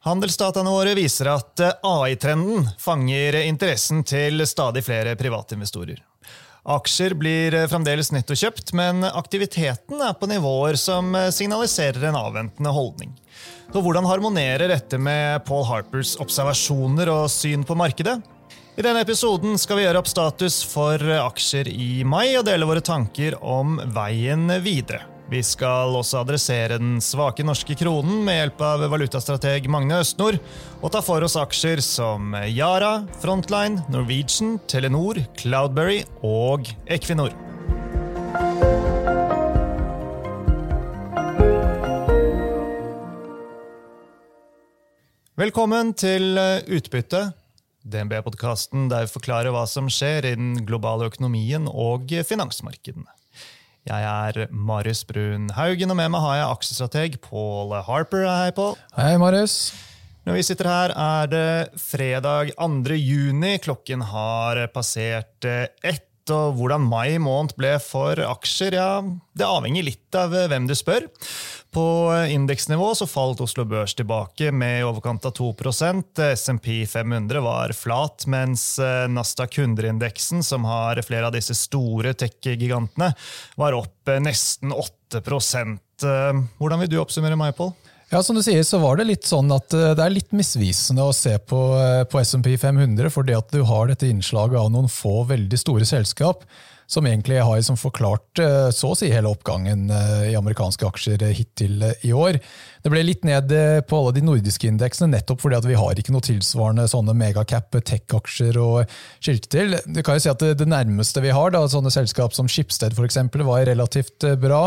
Handelsdataene våre viser at eh, AI-trenden fanger interessen til stadig flere privatinvestorer. Aksjer blir eh, fremdeles nettokjøpt, men aktiviteten er på nivåer som eh, signaliserer en avventende holdning. Så hvordan harmonerer dette med Paul Harpers observasjoner og syn på markedet? I denne episoden skal vi gjøre opp status for aksjer i mai og dele våre tanker om veien videre. Vi skal også adressere den svake norske kronen med hjelp av valutastrateg Magne Østnord, og ta for oss aksjer som Yara, Frontline, Norwegian, Telenor, Cloudberry og Equinor. Velkommen til Utbytte, DNB-podkasten der vi forklarer hva som skjer i den globale økonomien og finansmarkedene. Jeg er Marius Brun Haugen, og med meg har jeg aksjestrateg Paul Harper. Hei, Paul. Hei, Marius. Når vi sitter her, er det fredag 2. juni. Klokken har passert ett. Og hvordan mai måned ble for aksjer, ja, det avhenger litt av hvem du spør. På indeksnivå så falt Oslo Børs tilbake med i overkant av 2% SMP 500 var flat, mens Nasdaq 100-indeksen, som har flere av disse store tech-gigantene, var opp nesten 8% Hvordan vil du oppsummere meg, Pål? Ja, som du sier, så var Det litt sånn at det er litt misvisende å se på, på SMP 500, fordi at du har dette innslaget av noen få veldig store selskap som egentlig har liksom forklart så å si hele oppgangen i amerikanske aksjer hittil i år. Det ble litt ned på alle de nordiske indeksene, nettopp fordi at vi har ikke noe tilsvarende sånne megacap tech-aksjer å skilte til. Du kan jo si at det, nærmeste vi har, da, sånne selskap som Schibsted for eksempel, var relativt bra.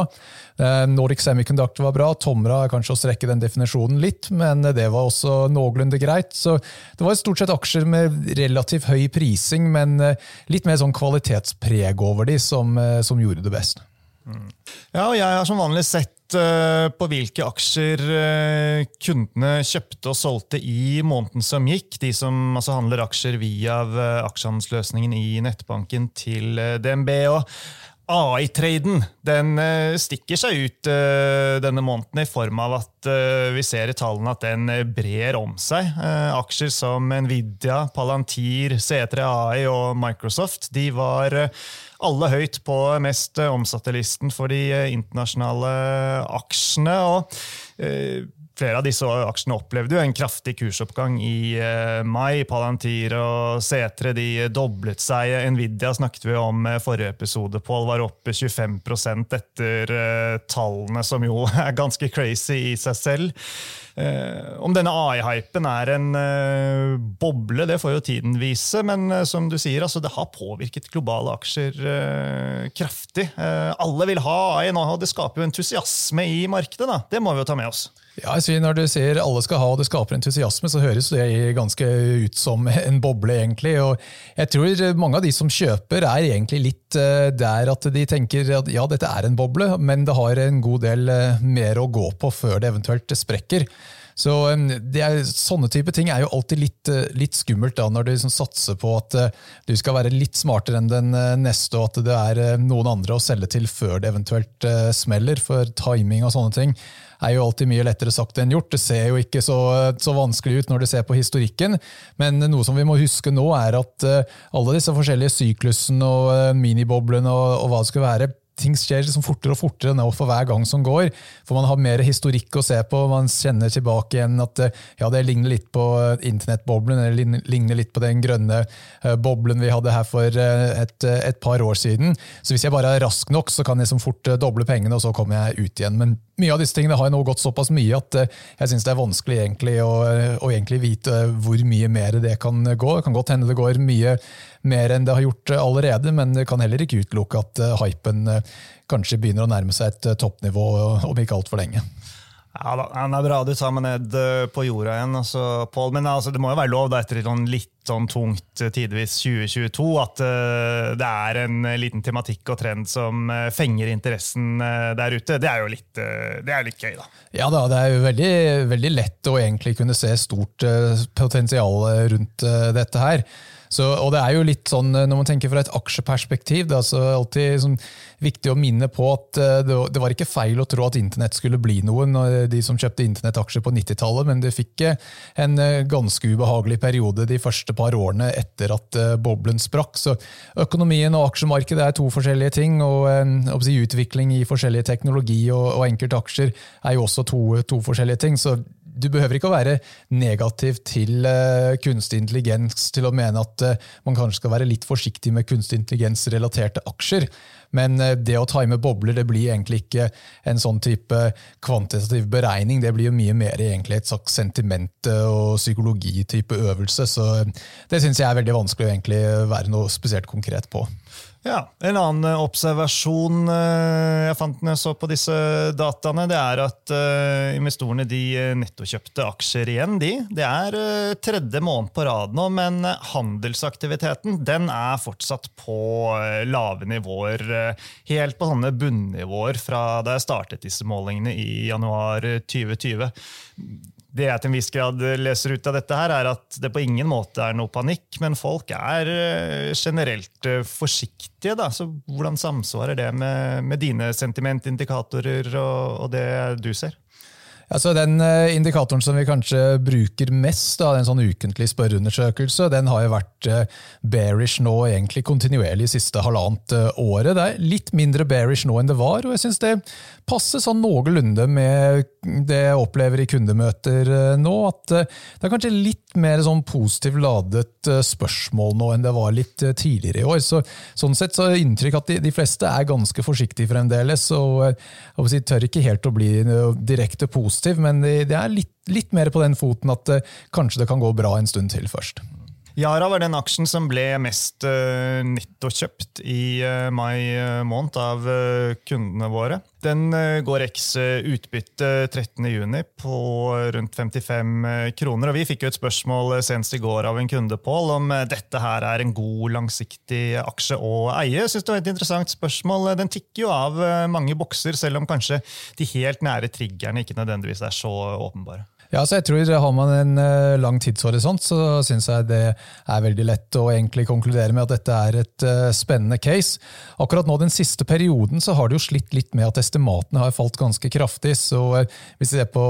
Nordic Semiconductor var bra. Tomra er kanskje å strekke den definisjonen litt, men det var også noenlunde greit. Så det var stort sett aksjer med relativt høy prising, men litt mer sånn kvalitetspreg over de som, som gjorde det best. Ja, og jeg har som vanlig sett på hvilke aksjer kundene kjøpte og solgte i måneden som gikk. De som altså handler aksjer via aksjehandelsløsningen i nettbanken til DNB. og AI-traden den stikker seg ut denne måneden i form av at vi ser i tallene at den brer om seg. Aksjer som Nvidia, Palantir, C3AI og Microsoft de var alle høyt på mest omsatte listen for de internasjonale aksjene. og Flere av disse aksjene opplevde jo en kraftig kursoppgang i mai. Palantir og C3 de doblet seg. Nvidia snakket vi om i forrige episode. Pål var oppe 25% etter tallene, som jo er ganske crazy i seg selv. Om denne AI-hypen er en boble, det får jo tiden vise. Men som du sier, altså, det har påvirket globale aksjer kraftig. Alle vil ha AI nå, og det skaper jo entusiasme i markedet. Da. Det må vi jo ta med oss. Ja, jeg sier Når du sier alle skal ha og det skaper entusiasme, så høres det ganske ut som en boble. egentlig. Og jeg tror mange av de som kjøper, er egentlig litt der at de tenker at ja, dette er en boble, men det har en god del mer å gå på før det eventuelt sprekker. Så er, Sånne type ting er jo alltid litt, litt skummelt da, når du liksom satser på at du skal være litt smartere enn den neste, og at det er noen andre å selge til før det eventuelt smeller. For timing og sånne ting er jo alltid mye lettere sagt enn gjort. Det ser jo ikke så, så, vanskelig ut når du ser på historikken, men noe som vi må huske nå, er at alle disse forskjellige syklusene og miniboblene og, og hva det skulle være, ting skjer liksom fortere og fortere nå for hver gang som går. For man har mer historikk å se på. Man kjenner tilbake igjen at ja, det ligner litt på internettboblen, eller ligner litt på den grønne boblen vi hadde her for et, et par år siden. Så hvis jeg bare er rask nok, så kan jeg liksom fort doble pengene, og så kommer jeg ut igjen. Men mye av disse tingene har nå gått såpass mye at jeg syns det er vanskelig egentlig å, å egentlig vite hvor mye mer det kan gå. Det kan godt hende det går mye mer enn det har gjort allerede, men det kan heller ikke utelukke at hypen kanskje begynner å nærme seg et toppnivå om ikke altfor lenge. Ja, da, Det er bra du tar meg ned på jorda igjen, altså, Paul. Men altså, det må jo være lov da, etter sånn litt sånn tungt tidvis 2022 at uh, det er en liten tematikk og trend som uh, fenger interessen uh, der ute. Det er jo litt, det er litt gøy, da. Ja da, det er jo veldig, veldig lett å egentlig kunne se stort potensial rundt dette her. Så, og det er jo litt sånn, Når man tenker fra et aksjeperspektiv, det er altså alltid sånn, viktig å minne på at det, det, var ikke feil å tro at internett skulle bli noen, de som kjøpte internettaksjer på 90-tallet, men det fikk en ganske ubehagelig periode de første par årene etter at boblen sprakk. Så økonomien og aksjemarkedet er to forskjellige ting, og si, utvikling i forskjellige teknologi og, og enkeltaksjer er jo også to, to forskjellige ting. så du behøver ikke å være negativ til uh, kunstig intelligens til å mene at uh, man kanskje skal være litt forsiktig med kunstig intelligens-relaterte aksjer. Men uh, det å time bobler det blir egentlig ikke en sånn type kvantitativ beregning. Det blir jo mye mer egentlig et slags sentiment- og psykologitype øvelse. Så det syns jeg er veldig vanskelig å egentlig være noe spesielt konkret på. Ja, En annen eh, observasjon eh, jeg fant når jeg så på disse dataene, det er at eh, investorene de nettokjøpte aksjer igjen. de. Det er tredje måned på rad nå, men handelsaktiviteten den er fortsatt på lave nivåer. Helt på sånne bunnivåer fra da jeg startet disse målingene i januar 2020 det jeg til en viss grad leser ut av dette, her, er at det på ingen måte er noe panikk, men folk er eh, generelt eh, forsiktige. Da. Så hvordan samsvarer det med, med dine sentimentindikatorer og, og det du ser? Altså den eh, Indikatoren som vi kanskje bruker mest, da, en sånn ukentlig spørreundersøkelse, den har jo vært eh, bearish nå egentlig kontinuerlig siste halvannet eh, året. Det er litt mindre bearish nå enn det var, og jeg syns det passer sånn noenlunde med det jeg opplever i kundemøter nå. At det er kanskje litt mer sånn positivt ladet spørsmål nå enn det var litt tidligere i år. Så, sånn sett så er inntrykk at de, de, fleste er ganske forsiktige fremdeles, og jeg tør ikke helt å bli direkte positive positiv, men det, er litt, litt, mer på den foten at uh, kanskje det kan gå bra en stund til først. Yara var den aksjen som ble mest uh, nettokjøpt i uh, mai måned av kundene våre. Den går X utbytte 13.6 på rundt 55 kroner. og Vi fikk jo et spørsmål senest i går av en kunde Paul, om dette her er en god, langsiktig aksje å eie. Synes det var et interessant spørsmål. Den tikker jo av mange bokser, selv om kanskje de helt nære triggerne ikke nødvendigvis er så åpenbare. Ja, så jeg tror Har man en uh, lang tidshorisont, så syns jeg det er veldig lett å egentlig konkludere med at dette er et uh, spennende case. Akkurat nå den siste perioden så har det jo slitt litt med at estimatene har falt ganske kraftig. så Hvis vi ser på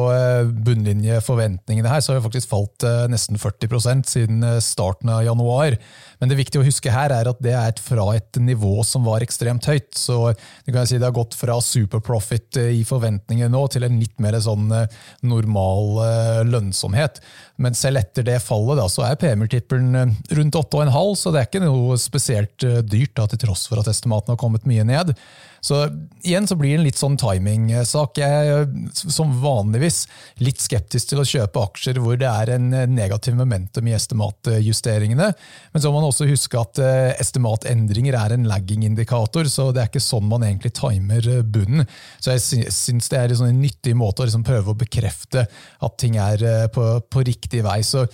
bunnlinjeforventningene her, så har det faktisk falt nesten 40% siden starten av januar. Men det viktige å huske her er at det er fra et nivå som var ekstremt høyt. Så det, kan si det har gått fra superprofit i forventningene nå til en litt mer sånn normal lønnsomhet. Men selv etter det fallet da, så er PM-multippelen eh, rundt 8,5, så det er ikke noe spesielt eh, dyrt, da, til tross for at estimatene har kommet mye ned. Så igjen så blir det en litt sånn timingsak. Jeg er som vanligvis litt skeptisk til å kjøpe aksjer hvor det er en negativ momentum i estimatjusteringene. Men så må man også huske at eh, estimatendringer er en lagging-indikator, så det er ikke sånn man egentlig timer bunnen. Så jeg syns det er en sånn nyttig måte å liksom prøve å bekrefte at ting er på, på riktig vei. Så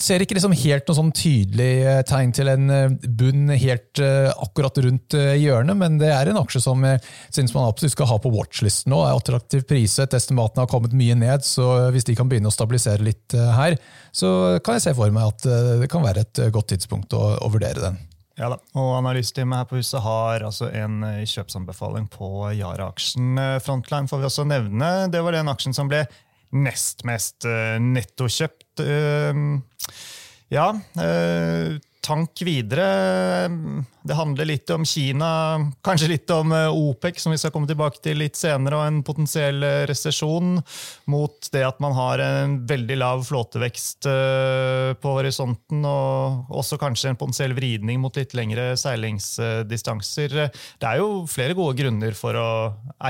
ser ikke liksom helt noe sånn tydelig eh, tegn til en eh, bunn helt uh, akkurat rundt hjørnet, men det er en aksje som jeg synes man absolutt skal ha på watchlisten nå. Det er attraktiv priset, estimatene har kommet mye ned, så hvis de kan begynne å stabilisere litt her, så kan jeg se for meg at det kan være et godt tidspunkt å, å vurdere den. Ja da, og Analysteamet her på huset har altså en kjøpsanbefaling på Yara-aksjen. Frontline får vi også nevne. Det var den aksjen som ble nest mest nettokjøpt. Ja, eh, tank videre. Det handler litt om Kina, kanskje litt om eh, OPEC, som vi skal komme tilbake til litt senere, og en potensiell eh, resesjon mot det at man har en veldig lav flåtevekst på horisonten, og også kanskje en potensiell vridning mot litt lengre seilingsdistanser. Det er jo flere gode grunner for å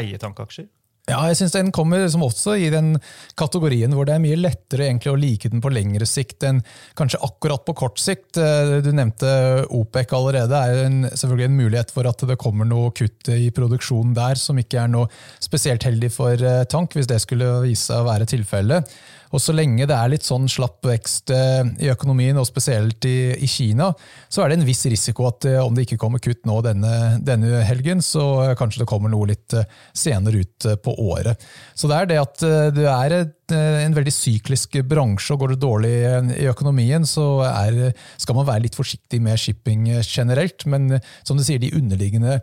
eie tankaksjer. Ja, jeg synes Den kommer som også i den kategorien hvor det er mye lettere å like den på lengre sikt enn kanskje akkurat på kort sikt. Eh, du nevnte OPEC allerede. Det er en, selvfølgelig en mulighet for at det kommer noe kutt i produksjonen der som ikke er noe spesielt heldig for eh, tank, hvis det skulle vise seg å være tilfellet. Og så lenge det er litt sånn slapp vekst eh, i økonomien, og spesielt i, i Kina, så er det en viss risiko at eh, om det ikke kommer kutt nå denne, denne helgen, så kanskje det kommer noe litt eh, senere ut på året. Så det er det at det er en veldig syklisk bransje, og går det dårlig i økonomien, så er, skal man være litt forsiktig med shipping generelt. Men som du sier, de underliggende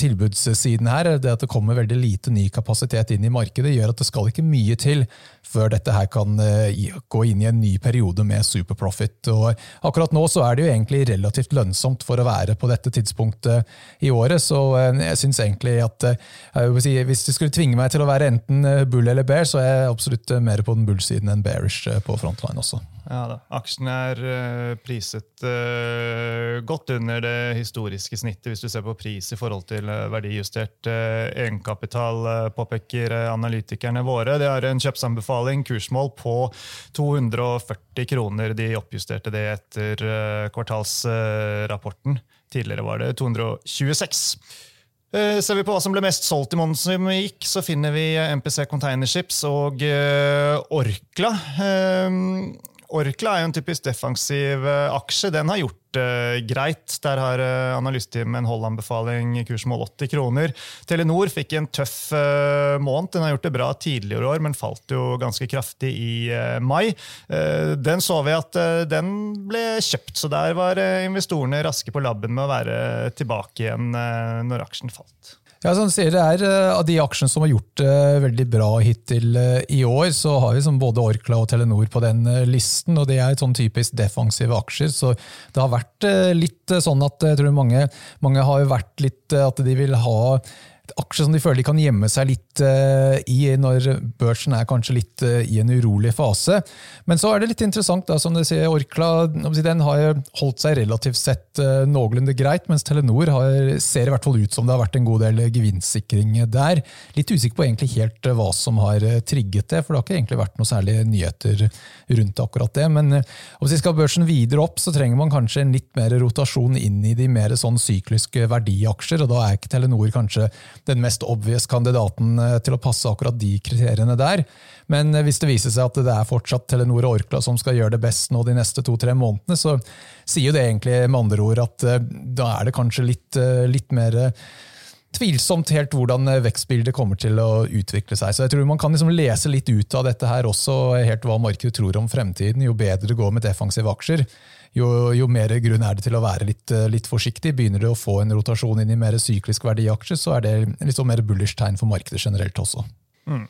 tilbudssiden her, det at det kommer veldig lite ny kapasitet inn i markedet, gjør at det skal ikke mye til før dette her kan gå inn i en ny periode med superprofit. Og akkurat nå så er det jo egentlig relativt lønnsomt for å være på dette tidspunktet i året, så jeg syns egentlig at si, hvis du skulle tvinge meg til å være enten bull eller bear, så er jeg absolutt mer på den bull-siden enn bearish på frontline også. Ja da. Aksjen er uh, priset uh, godt under det historiske snittet, hvis du ser på pris i forhold til verdijustert egenkapital, påpeker analytikerne våre. De har en kjøpsanbefaling, kursmål, på 240 kroner. De oppjusterte det etter kvartalsrapporten. Tidligere var det 226. Eh, ser vi på hva som ble mest solgt i måneden som gikk, så finner vi MPC Containerships og eh, Orkla. Eh, Orkla er jo en typisk defensiv aksje. Den har gjort det greit. Der har analysteamet en hold-anbefaling, kursmål 80 kroner. Telenor fikk en tøff måned. Den har gjort det bra tidligere år, men falt jo ganske kraftig i mai. Den så vi at den ble kjøpt, så der var investorene raske på labben med å være tilbake igjen når aksjen falt. Ja, som sier, det er eh, Av de aksjene som har gjort det uh, veldig bra hittil uh, i år, så har vi både Orkla og Telenor på den listen. og Det er sånn typisk defensive aksjer. så Det har vært litt sånn at jeg tror mange, mange har vært litt at de vil ha aksjer som de føler de kan gjemme seg litt uh, i når børsen er kanskje litt uh, i en urolig fase. Men så er det litt interessant, da, som du sier, Orkla den har holdt seg relativt sett uh, noenlunde greit, mens Telenor har, ser i hvert fall ut som det har vært en god del gevinstsikring der. Litt usikker på egentlig helt hva som har trigget det, for det har ikke egentlig vært noe særlig nyheter rundt akkurat det. Men hvis skal børsen videre opp, så trenger man kanskje en litt mer rotasjon inn i de mer sånn sykliske verdiaksjer, og da er ikke Telenor kanskje den mest obvious kandidaten eh, til å passe akkurat de kriteriene der. Men eh, hvis det viser seg at det er fortsatt Telenor og Orkla som skal gjøre det best nå de neste to-tre månedene, så sier jo det egentlig med andre ord at eh, da er det kanskje litt, litt mer tvilsomt helt hvordan vekstbildet kommer til å utvikle seg. Så jeg tror Man kan liksom lese litt ut av dette her også, helt hva markedet tror om fremtiden. Jo bedre det går med defensive aksjer, jo, jo, mer grunn er det til å være litt, eh, litt, forsiktig. Begynner det å få en rotasjon inn i mer syklisk verdiaksjer, så er det litt sånn mer bullish tegn for markedet generelt også. Mm.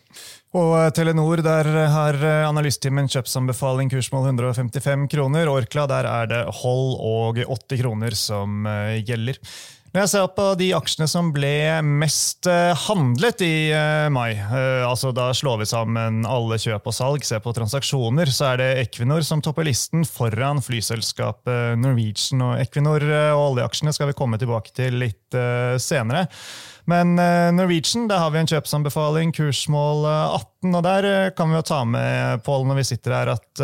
Og eh, Telenor, der har eh, analysttimen kjøpsanbefaling kursmål 155 kroner. Orkla, der er det hold og 80 kroner som gjelder. Når jeg ser på de aksjene som ble mest eh, handlet i eh, mai, eh, altså da slår vi sammen alle kjøp og salg, ser på transaksjoner, så er det Equinor som topper listen foran flyselskapet Norwegian. Og Equinor og oljeaksjene skal vi komme tilbake til litt senere. Men Norwegian, der har vi en kjøpsanbefaling, kursmål 18, og der kan vi jo ta med, Pål, når vi sitter her, at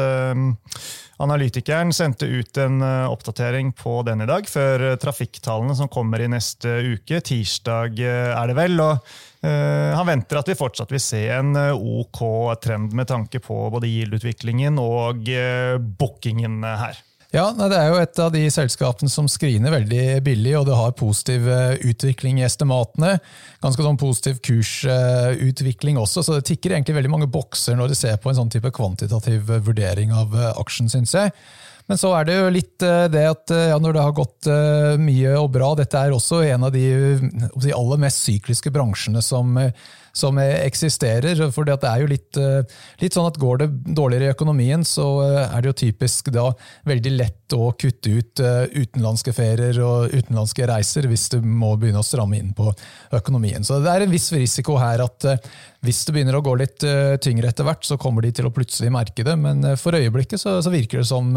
Analytikeren sendte ut en eh, oppdatering på den i dag, før eh, trafikktallene som kommer i neste uke. Tirsdag eh, er det vel. og han venter at vi fortsatt vil se en OK trend med tanke på både GILD-utviklingen og bookingen her. Ja, Det er jo et av de selskapene som screener veldig billig, og det har positiv eh, utvikling i estimatene. Ganske sånn positiv kursutvikling også, så det tikker egentlig veldig mange bokser når du ser på en sånn type kvantitativ vurdering av eh, aksjen, syns jeg. Men så er det jo litt eh, det at ja, når det har gått mye og bra Dette er også en av de, de aller mest sykliske bransjene som som eksisterer. For det er jo litt, litt, sånn at går det dårligere i økonomien, så er det jo typisk da veldig lett å kutte ut utenlandske ferier og utenlandske reiser hvis du må begynne å stramme inn på økonomien. Så det er en viss risiko her at hvis det begynner å gå litt tyngre etter hvert, så kommer de til å plutselig merke det. Men for øyeblikket så, så virker det som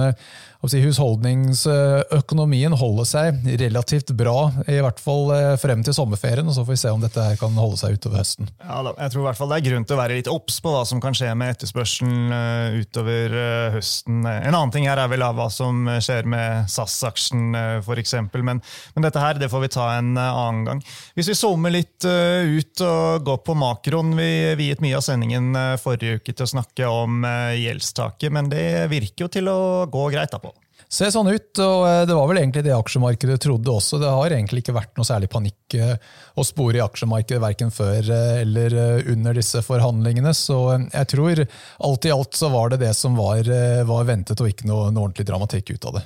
si, husholdningsøkonomien holder seg relativt bra, i hvert fall frem til sommerferien. og Så får vi se om dette kan holde seg utover høsten. Ja, da, jeg tror i hvert fall det er grunn til å være litt obs på hva som kan skje med etterspørselen utover høsten. En annen ting her er vel hva som skjer med SAS-aksjen eh, f.eks. Men, men dette her det får vi ta en eh, annen gang. Hvis vi zoomer litt eh, ut og går på makroen Vi viet mye av sendingen forrige uke til å snakke om gjeldstaket, men det virker jo til å gå greit. da på. Ser sånn ut, og eh, det var vel egentlig det aksjemarkedet trodde også. Det har egentlig ikke vært noe særlig panikk eh, å spore i aksjemarkedet verken før eh, eller under disse forhandlingene. Så jeg tror alt i alt så var det det som var, var ventet, og ikke noe, noe ordentlig dramatikk ut av det.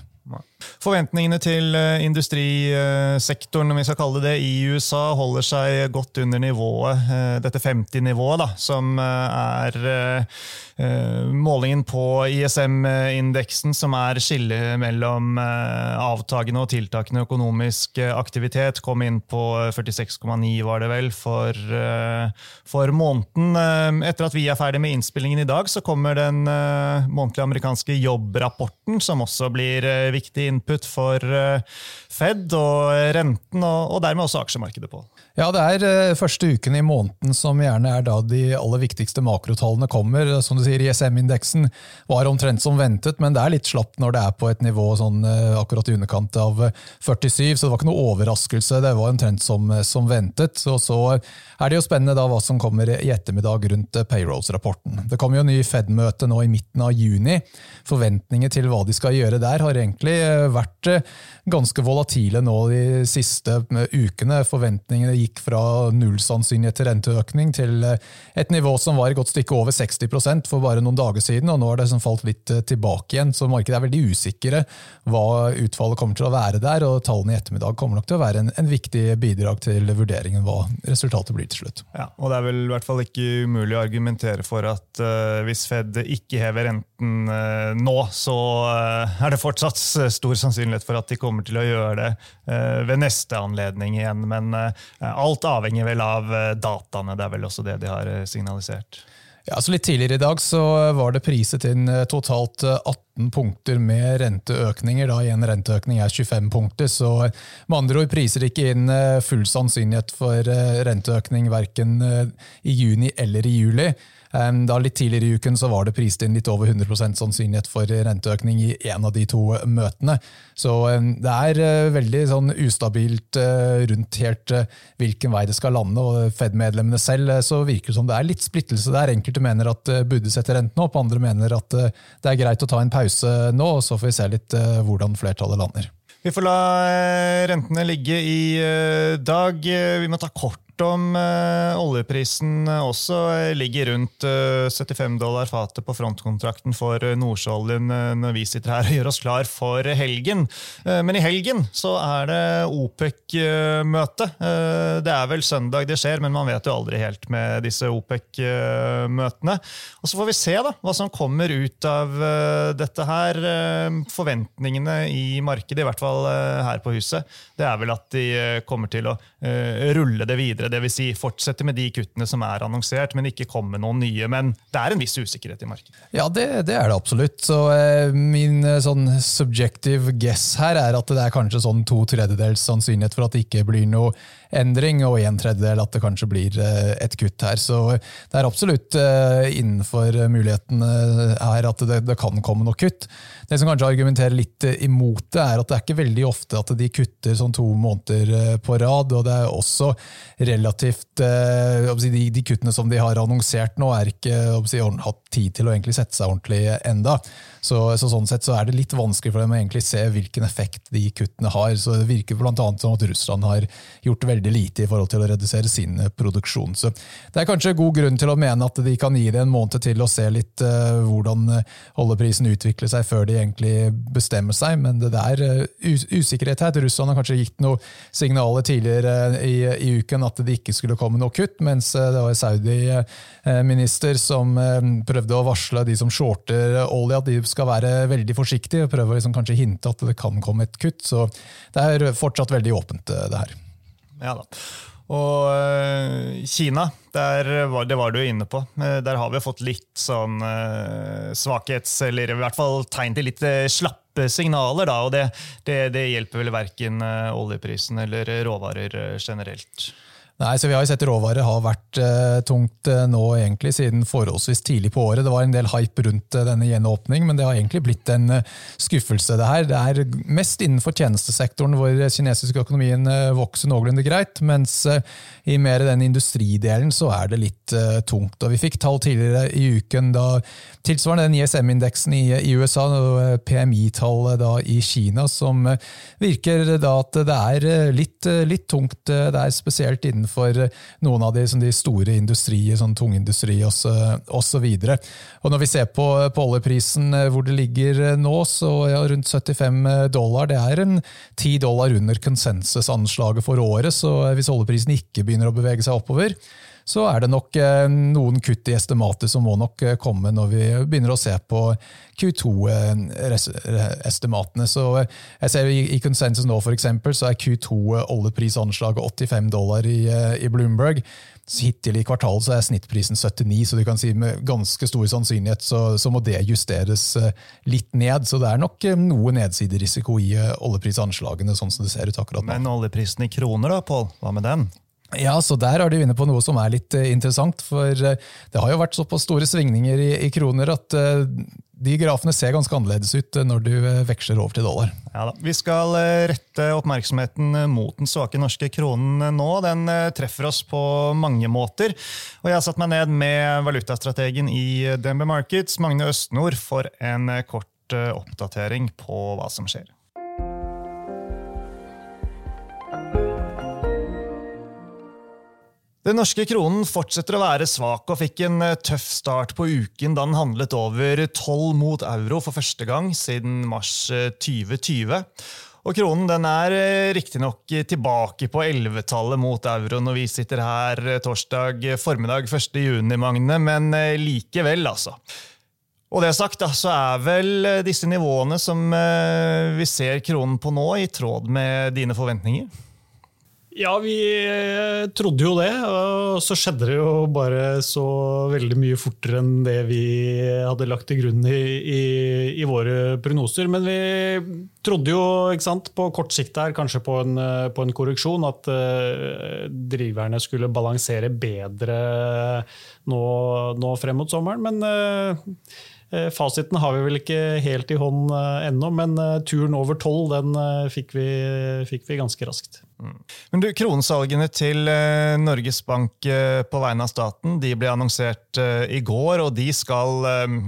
Forventningene til eh, industrisektoren om vi skal kalle det i USA, holder seg godt under nivået, eh, dette 50-nivået, som eh, er målingen på ISM-indeksen, som er skillet mellom avtagende og tiltakende økonomisk aktivitet, kom inn på 46,9 var det vel, for, for måneden. Etter at vi er ferdig med innspillingen i dag, så kommer den månedlige amerikanske jobbrapporten, som også blir viktig input for eh, Fed og renten, og dermed også aksjemarkedet på. Ja, det er eh, første uken i måneden som gjerne er da de aller viktigste makrotallene kommer. Som du sier, ISM-indeksen var omtrent som ventet, men det er litt slapt når det er på et nivå sånn eh, akkurat i underkant av 47, så det var ikke noe overraskelse. Det var omtrent som, som ventet. Og så er det jo spennende da hva som kommer i ettermiddag rundt payrolls-rapporten. Det kommer jo en ny Fed-møte nå i midten av juni. Forventninger til hva de skal gjøre der, har egentlig vært ganske volatile nå de siste ukene. Forventningene gikk fra null sannsynlighet til renteøkning til et nivå som var et godt stykke over 60% for bare noen dager siden, og nå har det falt litt tilbake igjen. Så markedet er veldig usikre hva utfallet kommer til å være der, og tallene i ettermiddag kommer nok til å være en, en viktig bidrag til vurderingen hva resultatet blir til slutt. Ja, og det er vel i hvert fall ikke umulig å argumentere for at uh, hvis Fed ikke hever renten uh, nå, så uh, er det fortsatt stor sannsynlighet for at de kommer til å gjøre det ved neste anledning igjen. Men alt avhenger vel av dataene. Det er vel også det de har signalisert. Ja, så Litt tidligere i dag så var det priset inn totalt 18 punkter med renteøkninger. da En renteøkning er 25 punkter, så med andre ord priser ikke inn full sannsynlighet for renteøkning verken i juni eller i juli. Da Litt tidligere i uken så var det prist inn litt over 100% sannsynlighet for renteøkning i en av de to møtene. Så det er eh, veldig sånn ustabilt eh, rundt helt eh, hvilken vei det skal lande. og Fed-medlemmene selv så virker det som det er litt splittelse der. Enkelte mener at det burde sette renten opp, andre mener at det er greit å ta en pause nå, og så får vi se litt hvordan flertallet lander. Vi får la rentene ligge i dag. Vi må ta kort om eh, oljeprisen også ligger rundt eh, 75 dollar fatet på frontkontrakten for eh, Nordsjøoljen når vi sitter her og gjør oss klar for helgen. men i helgen så er det OPEC-møte. det er vel søndag det skjer, men man vet jo aldri helt med disse OPEC-møtene. Og Så får vi se da, hva som kommer ut av dette her. forventningene i markedet, i hvert fall her på huset, det er vel at de kommer til å rulle det videre Dvs. Si fortsette med de kuttene som er annonsert, men ikke komme med noen nye. Men det er en viss usikkerhet i markedet. Ja, det, det er det absolutt. Så eh, Min eh, sånn subjective guess her er at det er kanskje sånn to tredjedels sannsynlighet for at det ikke blir noe endring, og en tredjedel at det kanskje blir eh, et kutt her. Så det er absolutt eh, innenfor mulighetene her at det, det kan komme noe kutt. Det som kanskje argumenterer litt imot det, er at det er ikke veldig ofte at de kutter sånn to måneder på rad. og det er også relativt De, de kuttene som de har annonsert nå, er ikke hatt tid til å egentlig sette seg ordentlig enda. Så, så, sånn sett så er det litt vanskelig for dem å egentlig se hvilken effekt de kuttene har. Så Det virker bl.a. som at Russland har gjort veldig lite i forhold til å redusere sin eh, produksjon. Så Det er kanskje god grunn til å mene at de kan gi det en måned til å se litt uh, hvordan eh, oljeprisen utvikler seg før de egentlig bestemmer seg, men det der uh, usikkerhet her. Russland har kanskje gitt noen signaler tidligere i, i, uken at det ikke skulle komme noe kutt, mens det var Saudi-minister som prøvde å varsle de som shorter olje, at de skal være veldig forsiktig og prøve å liksom kanskje hinte at det kan komme et kutt. Så det er fortsatt veldig åpent, eh, det her. Ja da. Og uh, Kina, var, det var du inne på. Uh, der har vi fått litt sånn svakhets... Eller i hvert fall tegn til litt slappe signaler, da. Og det, det, det hjelper vel verken oljeprisen eller råvarer generelt. Nei, så Vi har jo sett råvarer har vært uh, tungt uh, nå egentlig siden forholdsvis tidlig på året. Det var en del hype rundt uh, denne gjenåpning, men det har egentlig blitt en skuffelse. Det her. Det er mest innenfor tjenestesektoren hvor kinesisk økonomien vokser noenlunde greit, mens i mer den industridelen så er det litt tungt. Og Vi fikk tall tidligere i uken da tilsvarende den ISM-indeksen i, USA, PMI-tallet i Kina, som virker da at det er litt, litt tungt. Det er spesielt innenfor for noen av de, de store industrier, sånn tungindustri osv. Når vi ser på, på, oljeprisen eh, hvor det ligger eh, nå, så ja, rundt 75 dollar. Det er en 10 dollar under konsensusanslaget for året, så hvis oljeprisen ikke begynner å bevege seg oppover, så er det nok eh, noen kutt i estimatet som må nok komme når vi begynner å se på Q2-estimatene. Så jeg ser I konsensus nå for eksempel, så er Q2-oljeprisanslaget 85 dollar i, i Bloomberg. Hittil i kvartalet er snittprisen 79, så du kan si med ganske stor sannsynlighet så, så, må det justeres litt ned. Så det er nok noe nedsiderisiko i oljeprisanslagene, sånn som det ser ut akkurat nå. Men oljeprisen i kroner, da, Pål? Hva med den? Ja, så Der er du inne på noe som er litt uh, interessant. For uh, det har jo vært såpass store svingninger i, i kroner at uh, de grafene ser ganske annerledes ut når du veksler over til dollar. Ja da. Vi skal rette oppmerksomheten mot den svake norske kronen nå. Den treffer oss på mange måter. Og jeg har satt meg ned med valutastrategen i DNB Markets, Magne Østnord, for en kort oppdatering på hva som skjer. Den norske kronen fortsetter å være svak og fikk en eh, tøff start på uken da den handlet over 12 mot euro for første gang siden mars 2020. Eh, og Kronen den er eh, riktignok tilbake på 11-tallet mot euro når vi sitter her torsdag formiddag 1.6, Magne, men likevel, altså. Og det sagt, da, så er vel disse nivåene som vi ser kronen på nå, i tråd med dine forventninger? Ja, vi eh, trodde jo det. Og så skjedde det jo bare så veldig mye fortere enn det vi hadde lagt til grunn i, i, i våre prognoser. Men vi trodde jo sant, på kort sikt her, kanskje på en, på en korreksjon, at uh, driverne skulle balansere bedre nå, nå, frem mot sommeren. Men uh, Fasiten har vi vel ikke helt i hånd ennå, men turen over tolv den fikk vi, fikk vi ganske raskt. Men du, Kronsalgene til eh, Norges Bank eh, på vegne av staten de ble annonsert eh, i går, og de skal,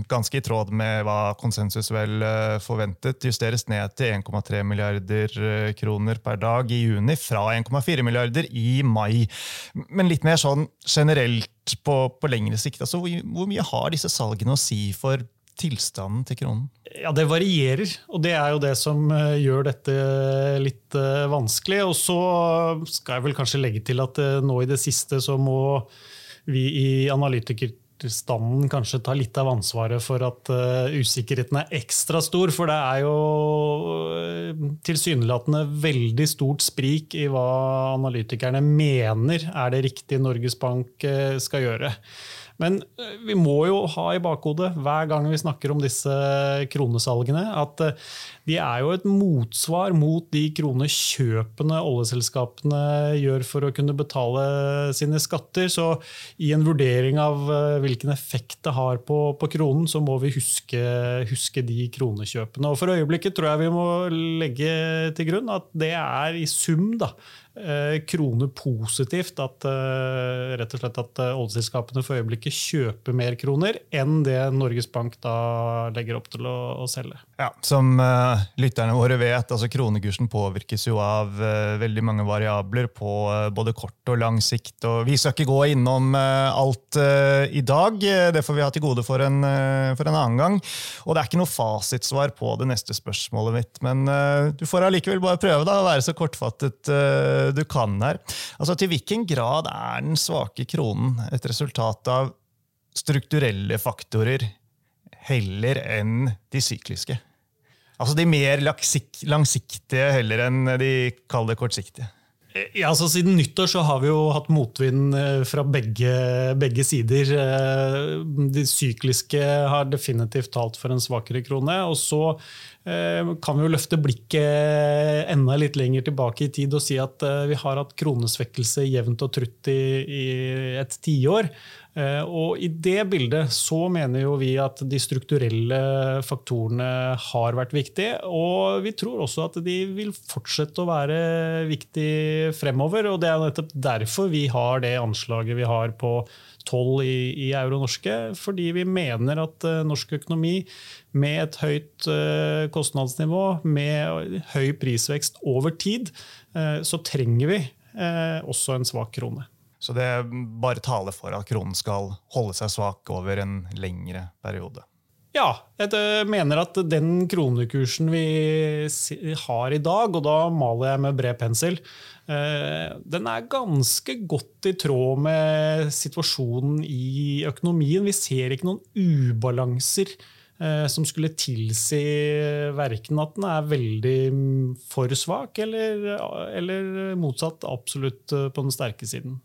ganske i tråd med hva konsensus vel forventet, justeres ned til 1,3 milliarder kroner per dag i juni, fra 1,4 milliarder i mai. Men litt mer sånn generelt på, på lengre sikt, altså, hvor, hvor mye har disse salgene å si for tilstanden til kronen? Ja, Det varierer, og det er jo det som eh, gjør dette litt eh, vanskelig. Og så skal jeg vel kanskje legge til at eh, nå i det siste så må vi i analytikerstanden kanskje ta litt av ansvaret for at usikkerheten er ekstra stor. For det er jo tilsynelatende veldig stort sprik i hva analytikerne mener er det riktige Norges Bank skal gjøre. Men eh, vi må jo ha i bakhodet hver gang vi snakker om disse kronesalgene, at eh, de er jo et motsvar mot de kronekjøpene oljeselskapene gjør for å kunne betale sine skatter. Så i en vurdering av eh, hvilken effekt det har på, på kronen, så må vi huske, huske de kronekjøpene. Og for øyeblikket tror jeg vi må legge til grunn at det er i sum da, Eh, krone positivt at, eh, rett og slett at eh, oljeselskapene for øyeblikket kjøper mer kroner enn det Norges Bank da legger opp til å, å selge. Ja, Som uh, lytterne våre vet, altså kronekursen påvirkes jo av uh, veldig mange variabler på uh, både kort og lang sikt. og Vi skal ikke gå innom alt i dag, det får vi ha til gode for en, for en, annen gang. Og det er ikke noe fasitsvar på det neste spørsmålet mitt, men du får allikevel bare prøve da, å være så kortfattet du kan her. Altså, Til hvilken grad er den svake kronen et resultat av strukturelle faktorer heller enn de sykliske? Altså de mer langsiktige heller enn de kalde kortsiktige? Ja, altså Siden nyttår så har vi jo hatt motvind fra begge, begge sider. De sykliske har definitivt talt for en svakere krone. Og så kan vi jo løfte blikket enda litt lenger tilbake i tid og si at vi har hatt kronesvekkelse jevnt og trutt i, i et tiår. Eh, og I det bildet så mener jo vi at de strukturelle faktorene har vært viktige. Og vi tror også at de vil fortsette å være viktige fremover. og Det er nettopp derfor vi har det anslaget vi har på 12 i, i euro-norske. Fordi vi mener at uh, norsk økonomi med et høyt uh, kostnadsnivå, med høy prisvekst over tid, uh, så trenger vi også en svak krone. Så det bare taler for at kronen skal holde seg svak over en lengre periode. Ja, jeg mener at den kronekursen vi har i dag, og da maler jeg med bred pensel, eh, den er ganske godt i tråd med situasjonen i økonomien. Vi ser ikke noen ubalanser eh, som skulle tilsi verken at den er veldig for svak, eller, eller motsatt absolutt på den sterke siden.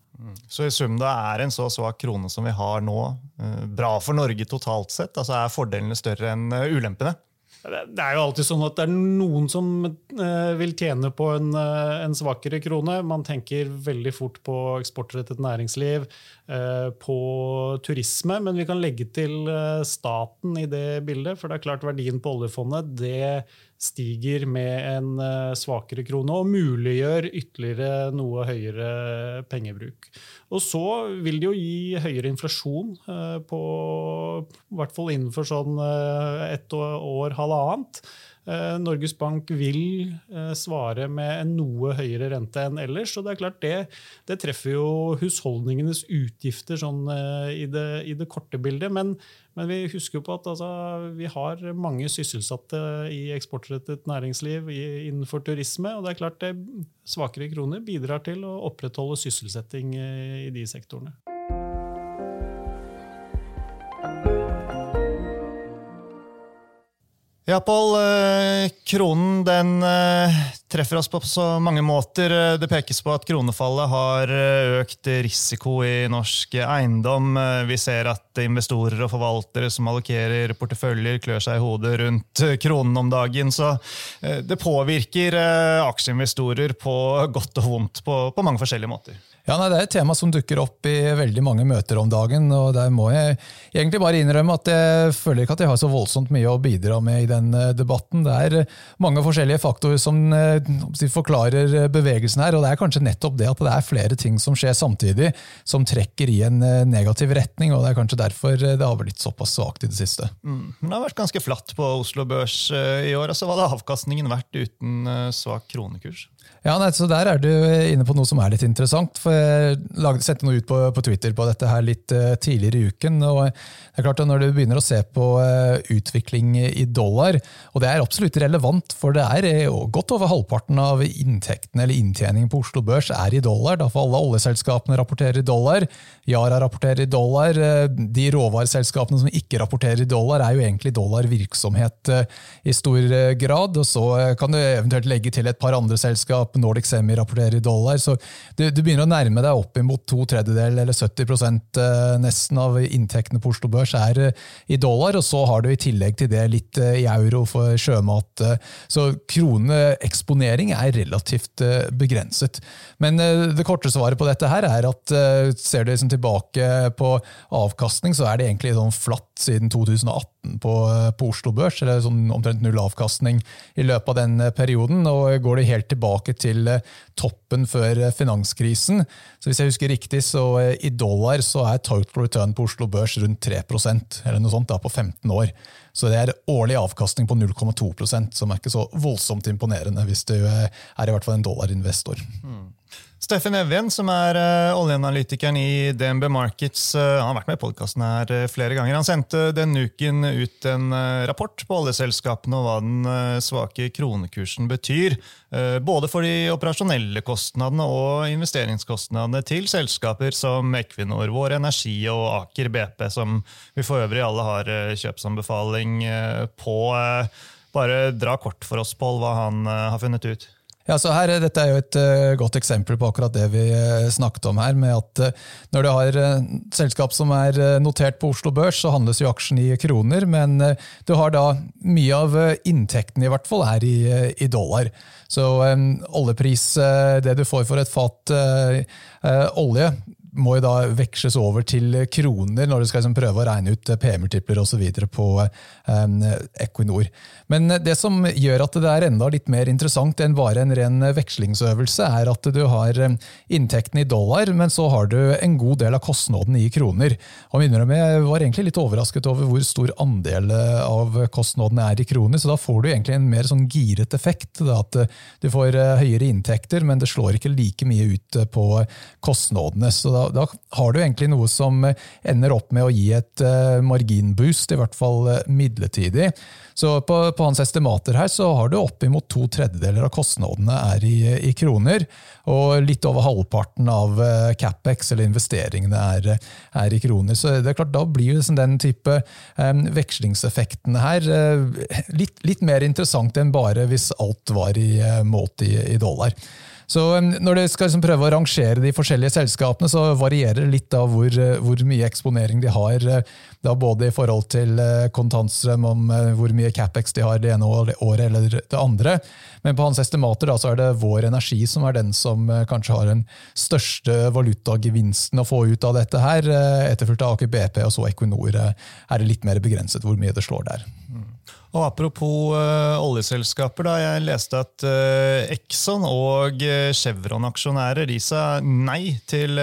Så i sum da er en så svak krone som vi har nå, eh, bra for Norge totalt sett? Altså Er fordelene større enn eh, ulempene? Det er jo alltid sånn at det er noen som eh, vil tjene på en, en svakere krone. Man tenker veldig fort på eksportrettet næringsliv, på turisme, men vi kan legge til staten i det bildet. For det er klart verdien på oljefondet det stiger med en eh, svakere krone og muliggjør ytterligere noe høyere pengebruk. Og så vil det jo gi høyere inflasjon eh, på i hvert fall innenfor sånn eh, ett år, halvannet. Eh, Norges Bank vil eh, svare med en noe høyere rente enn ellers. og Det er klart det, det treffer jo husholdningenes utgifter sånn eh, i, det, i, det, korte bildet. Men, men vi husker jo på at altså, vi har mange sysselsatte i eksportrettet næringsliv innenfor turisme. og det er klart det Svakere kroner bidrar til å opprettholde sysselsetting i de sektorene. Ja, Pål. Eh, kronen den eh, treffer oss på så mange måter. Eh, det pekes på at kronefallet har økt risiko i norsk eiendom. Vi ser at investorer og forvaltere som allokerer porteføljer, klør seg i hodet rundt kronen om dagen. Så det påvirker aksjeinvestorer på godt og vondt på, på mange forskjellige måter. Ja, nei, Det er et tema som dukker opp i veldig mange møter om dagen. og Der må jeg egentlig bare innrømme at jeg føler ikke at jeg har så voldsomt mye å bidra med i den eh, debatten. Det er mange forskjellige faktorer som eh, forklarer bevegelsen her. og Det er kanskje nettopp det at det er flere ting som skjer samtidig, som trekker i en eh, negativ retning. og Det er kanskje derfor det har blitt såpass svakt i det siste. Mm. Det har vært ganske flatt på Oslo Børs i år. altså Hva hadde avkastningen vært uten svak kronekurs? Ja, nei, så Der er du inne på noe som er litt interessant. for Jeg lagde, sette noe ut på, på, Twitter på dette her litt uh, tidligere i uken. og det er klart at Når du begynner å se på uh, utvikling i dollar, og det er absolutt relevant, for det er uh, godt over halvparten av inntektene eller inntjeningen på Oslo Børs er i dollar. Da får alle oljeselskapene rapporterer i dollar. Yara rapporterer i dollar. De råvareselskapene som ikke rapporterer i dollar, er jo egentlig dollarvirksomhet i stor grad. og Så kan du eventuelt legge til et par andre selskap selskap, Nordic Semi rapporterer i dollar. Så du, du begynner å nærme deg opp imot to tredjedeler eller 70 eh, nesten av inntektene på Oslo Børs er eh, i dollar. Og så har du i tillegg til det litt eh, i euro for sjømat. Så kroneeksponering er relativt begrenset. Men det korte svaret på dette her er at ser du liksom tilbake på avkastning, så er det egentlig sånn flatt siden 2018 på, på Oslo Børs. Eller sånn omtrent null avkastning i løpet av den perioden. Og går det helt tilbake til eh, toppen før eh, finanskrisen. Så hvis jeg husker riktig, så eh, i dollar så er total return på Oslo Børs rundt 3% eller noe sånt da, på 15 år. Så det er årlig avkastning på 0,2% som er ikke så voldsomt imponerende hvis du er i hvert fall en dollarinvestor. Mm. Steffen Evjen, som er uh, oljeanalytikeren i DNB Markets, uh, han har vært med i podkasten her uh, flere ganger. Han sendte denne uken ut en rapport på oljeselskapene og hva den svake kronekursen betyr. både for de operasjonelle kostnadene og investeringskostnadene til selskaper som Equinor, Vår Energi og Aker BP, som vi for øvrig alle har kjøpsanbefaling på. Bare dra kort for oss, Pål, hva han har funnet ut. Ja, så her, Dette er jo et uh, godt eksempel på akkurat det vi uh, snakket om her. med at uh, Når du har selskap som er notert på Oslo Børs, så handles jo aksjen i kroner. Men du har da mye av inntekten i hvert fall er i, i dollar. Så um, oljepris, det du får for et fat olje, må jo da veksles over til kroner når du skal liksom prøve å regne ut P-multipler osv. på um, Equinor. Men det som gjør at det er enda litt mer interessant enn bare en ren vekslingsøvelse, er at du har inntekten i dollar, men så har du en god del av kostnaden i kroner. Og Jeg var egentlig litt overrasket over hvor stor andel av kostnadene er i kroner, så da får du egentlig en mer sånn giret effekt. Da, at du får høyere inntekter, men det slår ikke like mye ut på kostnadene. Så da, da, har du egentlig noe som ender opp med å gi et uh, marginboost, i hvert fall uh, midlertidig. Så på, på, hans estimater her så har du oppimot to tredjedeler av kostnadene er i, i, kroner, og litt over halvparten av CapEx, eller investeringene, er, er, i kroner. Så det er klart, da blir liksom den type um, vekslingseffektene her litt, litt, mer interessant enn bare hvis alt var i, målt i, i dollar. Så Når du skal liksom prøve å rangere de forskjellige selskapene, så varierer det litt av hvor, eh, hvor, mye eksponering de har. Eh, da Både i forhold til eh, kontantstrøm, om hvor mye CapEx de har det ene året eller det andre. Men på hans estimater da, så er det Vår Energi som er den som kanskje har den største valutagevinsten å få ut av dette. her, Etterfulgt av Aker BP og så Equinor er det litt mer begrenset hvor mye det slår der. Og Apropos uh, oljeselskaper. da, Jeg leste at uh, Exxon og uh, Chevron-aksjonærer sa nei til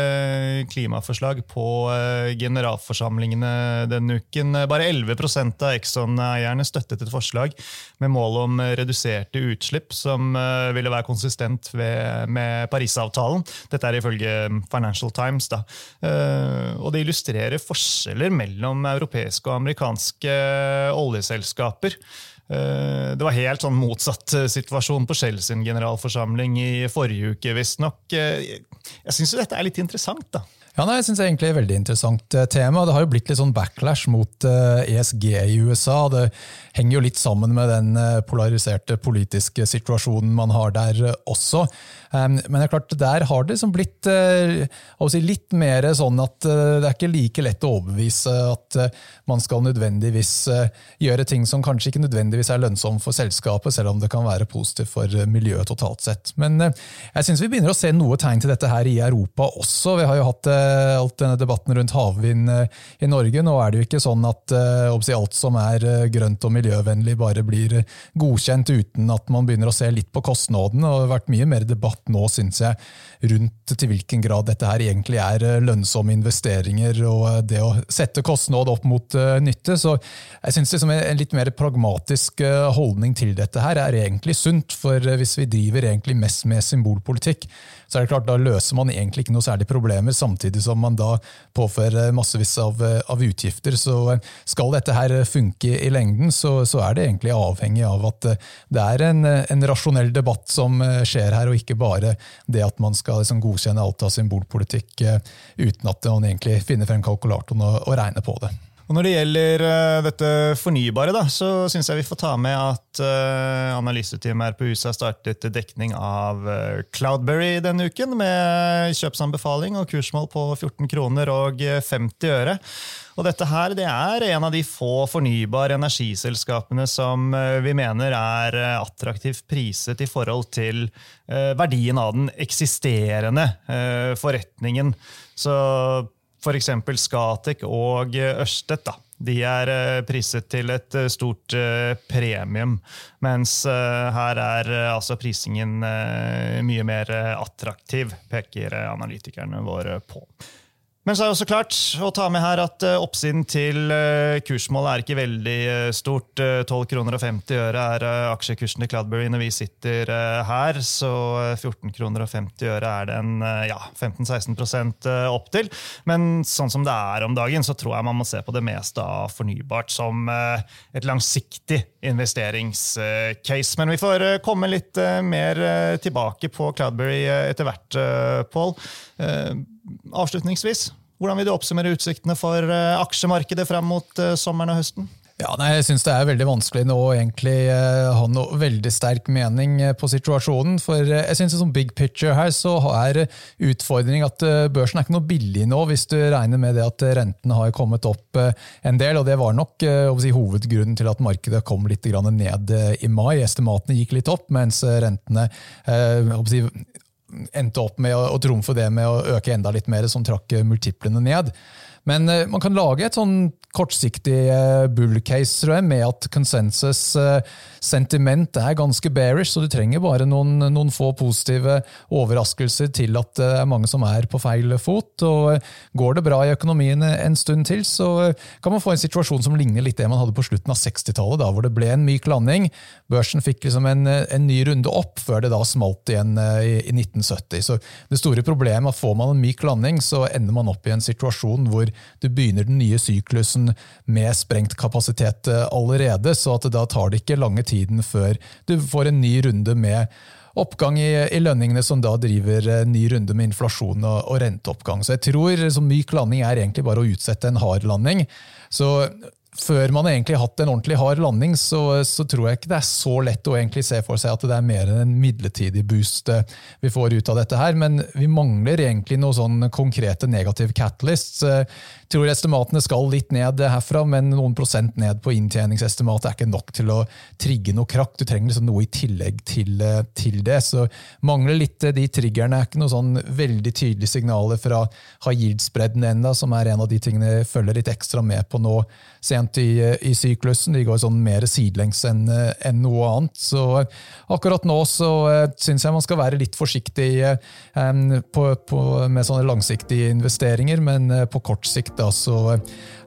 klimaforslag på generalforsamlingene denne uken. Bare 11% av Exxon-eierne støttet et forslag med mål om reduserte utslipp, som ville være konsistent ved, med Parisavtalen. Dette er ifølge Financial Times. da. og Det illustrerer forskjeller mellom europeiske og amerikanske oljeselskaper. Eh, det var helt sånn motsatt eh, situasjon på Shell sin generalforsamling i forrige uke, visstnok. Eh, jeg syns dette er litt interessant. da. Ja, nei, jeg synes det er egentlig et veldig interessant tema. Det har jo blitt litt sånn backlash mot ESG e i USA. Det henger jo litt sammen med den polariserte politiske situasjonen man har der også. Men det er klart, der har det liksom blitt eh, si, litt mer sånn at eh, det er ikke like lett å overbevise at eh, man skal nødvendigvis gjøre ting som kanskje ikke nødvendigvis er lønnsomme for selskapet, selv om det kan være positivt for miljøet totalt sett. Men jeg syns vi begynner å se noe tegn til dette her i Europa også. Vi har jo hatt alt denne debatten rundt havvind i Norge. Nå er det jo ikke sånn at alt som er grønt og miljøvennlig, bare blir godkjent uten at man begynner å se litt på kostnadene. Det har vært mye mer debatt nå, syns jeg, rundt til hvilken grad dette her egentlig er eh, lønnsomme investeringer og eh, det å sette kostnad opp mot nytte. Så jeg syns liksom en litt mer pragmatisk holdning til dette her er egentlig sunt. For hvis vi driver egentlig mest med symbolpolitikk, så er det klart da løser man egentlig ikke noe særlig problemer, samtidig som man da påfører massevis av, av utgifter. Så skal dette her funke i lengden, så, så, er det egentlig avhengig av at det er en, en rasjonell debatt som skjer her, og ikke bare det at man skal liksom godkjenne alt av symbolpolitikk uten at man egentlig finner frem kalkulatoren og, og regner på det. Og Når det gjelder uh, dette fornybare, da, så syns jeg vi får ta med at uh, analyseteamet her på har startet dekning av uh, Cloudberry denne uken, med kjøpsanbefaling og kursmål på 14 kroner og 50 øre. Og dette her det er en av de få fornybare energiselskapene som vi mener er attraktivt priset i forhold til verdien av den eksisterende forretningen. Så f.eks. Skatek og Ørstedt. De er eh, priset til et eh, stort eh, premium, mens her er altså prisingen mye mer attraktiv, peker analytikerne våre på. Men så er det også klart å ta med her at uh, oppsiden til uh, kursmålet er ikke veldig uh, stort. 12 kroner og 50 øre er aksjekursen til Cloudberry når vi sitter her. Så 14 kroner og 50 øre er det en ja, 15-16 opp til. Men sånn som det er om dagen, så tror jeg man må se på det meste av fornybart som et langsiktig investeringscase. Men vi får komme litt mer tilbake på Cloudberry etter hvert, Pål. Avslutningsvis, hvordan vil du oppsummere utsiktene for eh, aksjemarkedet frem mot eh, sommeren og høsten? Ja, nei, jeg syns det er veldig vanskelig nå egentlig uh, ha noe veldig sterk mening på situasjonen. For jeg synes som big picture her så er utfordringen at børsen er ikke noe billig nå, hvis du regner med det at rentene har kommet opp en del. og Det var nok si, hovedgrunnen til at markedet kom litt ned i mai. Estimatene gikk litt opp, mens rentene si, endte opp med å, å trumfe det med å øke enda litt mer, som trakk multiplene ned. Men man kan lage et sånn kortsiktig eh, bull case tror jeg, med at konsensus eh, sentiment er ganske bearish, så du trenger bare noen, noen, få positive overraskelser til at det er mange som er på feil fot. og Går det bra i økonomien en stund til, så kan man få en situasjon som ligner litt det man hadde på slutten av 60-tallet, hvor det ble en myk landing. Børsen fikk liksom en, en, ny runde opp før det da smalt igjen eh, i, i 1970. Så Det store problemet er at får man en myk landing, så ender man opp i en situasjon hvor du begynner den nye syklusen med sprengt kapasitet eh, allerede, så at da tar det ikke lange tiden før du får en ny runde med oppgang i, i lønningene, som da driver en eh, ny runde med inflasjon og, og renteoppgang. Så jeg tror så myk landing er egentlig bare å utsette en hard landing. Så før man egentlig har hatt en ordentlig hard landing, så, så, tror jeg ikke det er så lett å egentlig se for seg at det er mer enn en midlertidig boost eh, vi får ut av dette her. Men vi mangler egentlig noen sånn konkrete negative catalysts. Eh, tror estimatene skal litt ned herfra, men noen prosent ned på inntjeningsestimatet er ikke nok til å trigge noe krakk. Du trenger liksom noe i tillegg til, eh, til, det. Så mangler litt de triggerne. er ikke noen sånn veldig tydelige signaler fra high yield-spredden enda, som er en av de tingene jeg følger litt ekstra med på nå sent i, i syklusen. De går sånn mer sidelengs enn en noe annet. Så akkurat nå så eh, syns jeg man skal være litt forsiktig på, på, med sånne langsiktige investeringer, men på kort sikt da, så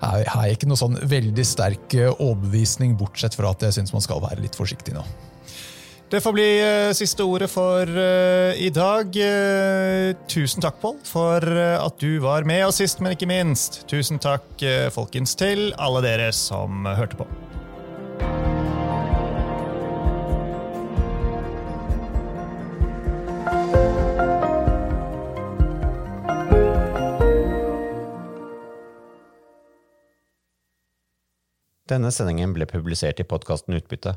har jeg ikke noe sånn veldig sterk overbevisning, bortsett fra at jeg syns man skal være litt forsiktig nå. Det får bli uh, siste ordet for uh, i dag. Uh, tusen takk, Pål, for at du var med. oss sist, men ikke minst, tusen takk folkens til alle dere som hørte på. Denne sendingen ble publisert i podkasten Utbytte.